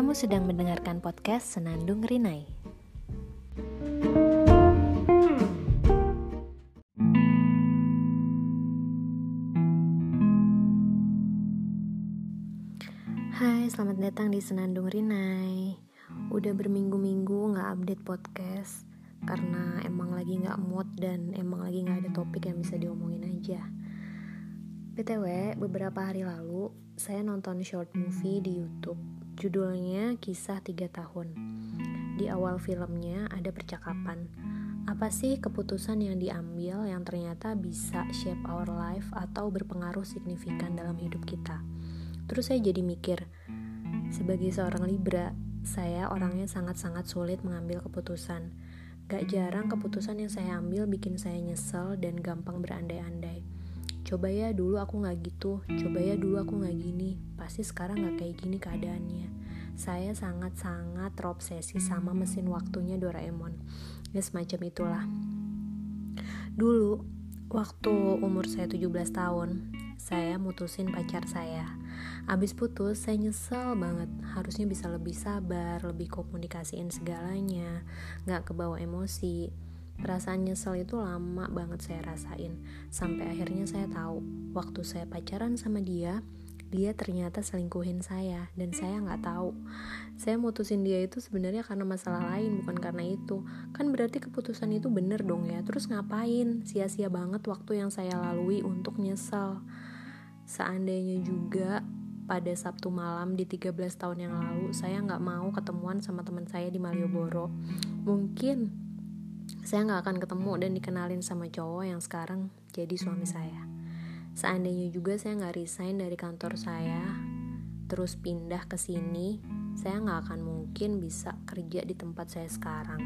Kamu sedang mendengarkan podcast Senandung Rinai. Hai, selamat datang di Senandung Rinai. Udah berminggu-minggu gak update podcast karena emang lagi gak mood dan emang lagi gak ada topik yang bisa diomongin aja. BTW, beberapa hari lalu saya nonton short movie di YouTube Judulnya Kisah Tiga Tahun. Di awal filmnya ada percakapan. Apa sih keputusan yang diambil yang ternyata bisa shape our life atau berpengaruh signifikan dalam hidup kita? Terus saya jadi mikir, sebagai seorang Libra, saya orangnya sangat-sangat sulit mengambil keputusan. Gak jarang keputusan yang saya ambil bikin saya nyesel dan gampang berandai-andai. Coba ya dulu aku gak gitu, coba ya dulu aku gak gini, pasti sekarang gak kayak gini keadaannya saya sangat-sangat terobsesi sama mesin waktunya Doraemon. Ya semacam itulah. Dulu, waktu umur saya 17 tahun, saya mutusin pacar saya. Abis putus, saya nyesel banget. Harusnya bisa lebih sabar, lebih komunikasiin segalanya, gak kebawa emosi. Perasaan nyesel itu lama banget saya rasain. Sampai akhirnya saya tahu, waktu saya pacaran sama dia, dia ternyata selingkuhin saya dan saya nggak tahu. Saya mutusin dia itu sebenarnya karena masalah lain bukan karena itu. Kan berarti keputusan itu bener dong ya. Terus ngapain? Sia-sia banget waktu yang saya lalui untuk nyesel. Seandainya juga pada Sabtu malam di 13 tahun yang lalu saya nggak mau ketemuan sama teman saya di Malioboro. Mungkin saya nggak akan ketemu dan dikenalin sama cowok yang sekarang jadi suami saya Seandainya juga saya nggak resign dari kantor saya, terus pindah ke sini, saya nggak akan mungkin bisa kerja di tempat saya sekarang.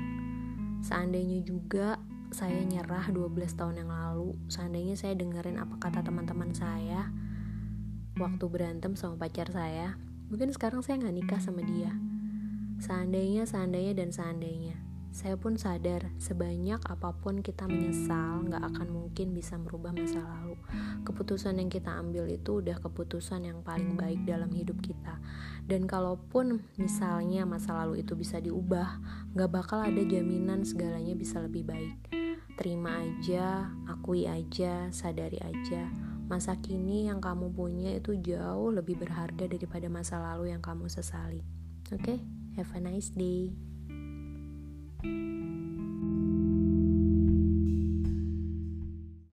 Seandainya juga saya nyerah 12 tahun yang lalu, seandainya saya dengerin apa kata teman-teman saya waktu berantem sama pacar saya, mungkin sekarang saya nggak nikah sama dia. Seandainya, seandainya, dan seandainya. Saya pun sadar, sebanyak apa pun kita menyesal, gak akan mungkin bisa merubah masa lalu. Keputusan yang kita ambil itu udah keputusan yang paling baik dalam hidup kita. Dan kalaupun misalnya masa lalu itu bisa diubah, gak bakal ada jaminan segalanya bisa lebih baik. Terima aja, akui aja, sadari aja. Masa kini yang kamu punya itu jauh lebih berharga daripada masa lalu yang kamu sesali. Oke, okay? have a nice day.